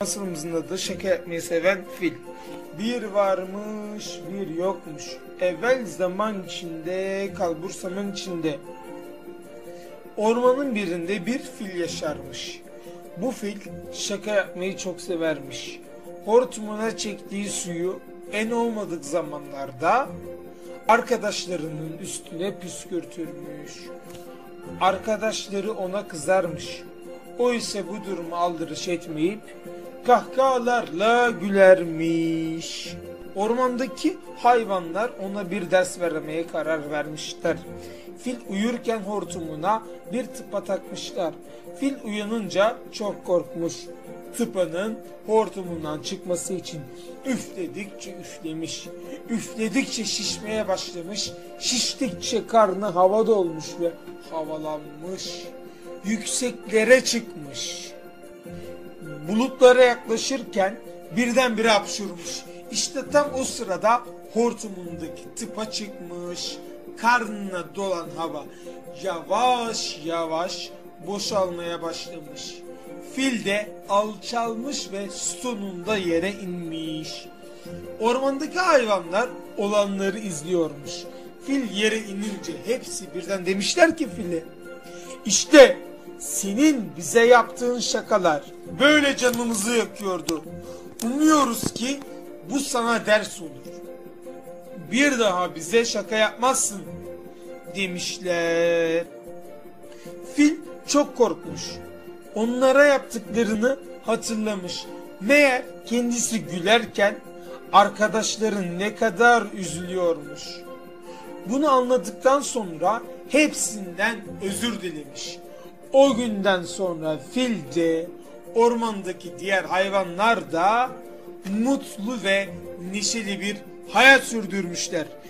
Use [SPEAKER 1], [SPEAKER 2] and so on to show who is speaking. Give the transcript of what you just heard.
[SPEAKER 1] Masalımızın adı şaka yapmayı seven fil. Bir varmış bir yokmuş. Evvel zaman içinde kalbur zaman içinde. Ormanın birinde bir fil yaşarmış. Bu fil şaka yapmayı çok severmiş. Hortumuna çektiği suyu en olmadık zamanlarda arkadaşlarının üstüne püskürtürmüş. Arkadaşları ona kızarmış. O ise bu durumu aldırış etmeyip kahkahalarla gülermiş. Ormandaki hayvanlar ona bir ders vermeye karar vermişler. Fil uyurken hortumuna bir tıpa takmışlar. Fil uyanınca çok korkmuş. Tıpanın hortumundan çıkması için üfledikçe üflemiş. Üfledikçe şişmeye başlamış. Şiştikçe karnı havada olmuş ve havalanmış. Yükseklere çıkmış bulutlara yaklaşırken birdenbire hapşurmuş. İşte tam o sırada hortumundaki tıpa çıkmış. Karnına dolan hava yavaş yavaş boşalmaya başlamış. Fil de alçalmış ve sonunda yere inmiş. Ormandaki hayvanlar olanları izliyormuş. Fil yere inince hepsi birden demişler ki file. İşte senin bize yaptığın şakalar böyle canımızı yakıyordu. Umuyoruz ki bu sana ders olur. Bir daha bize şaka yapmazsın demişler. Fil çok korkmuş. Onlara yaptıklarını hatırlamış. Meğer kendisi gülerken arkadaşların ne kadar üzülüyormuş. Bunu anladıktan sonra hepsinden özür dilemiş. O günden sonra fil de ormandaki diğer hayvanlar da mutlu ve neşeli bir hayat sürdürmüşler.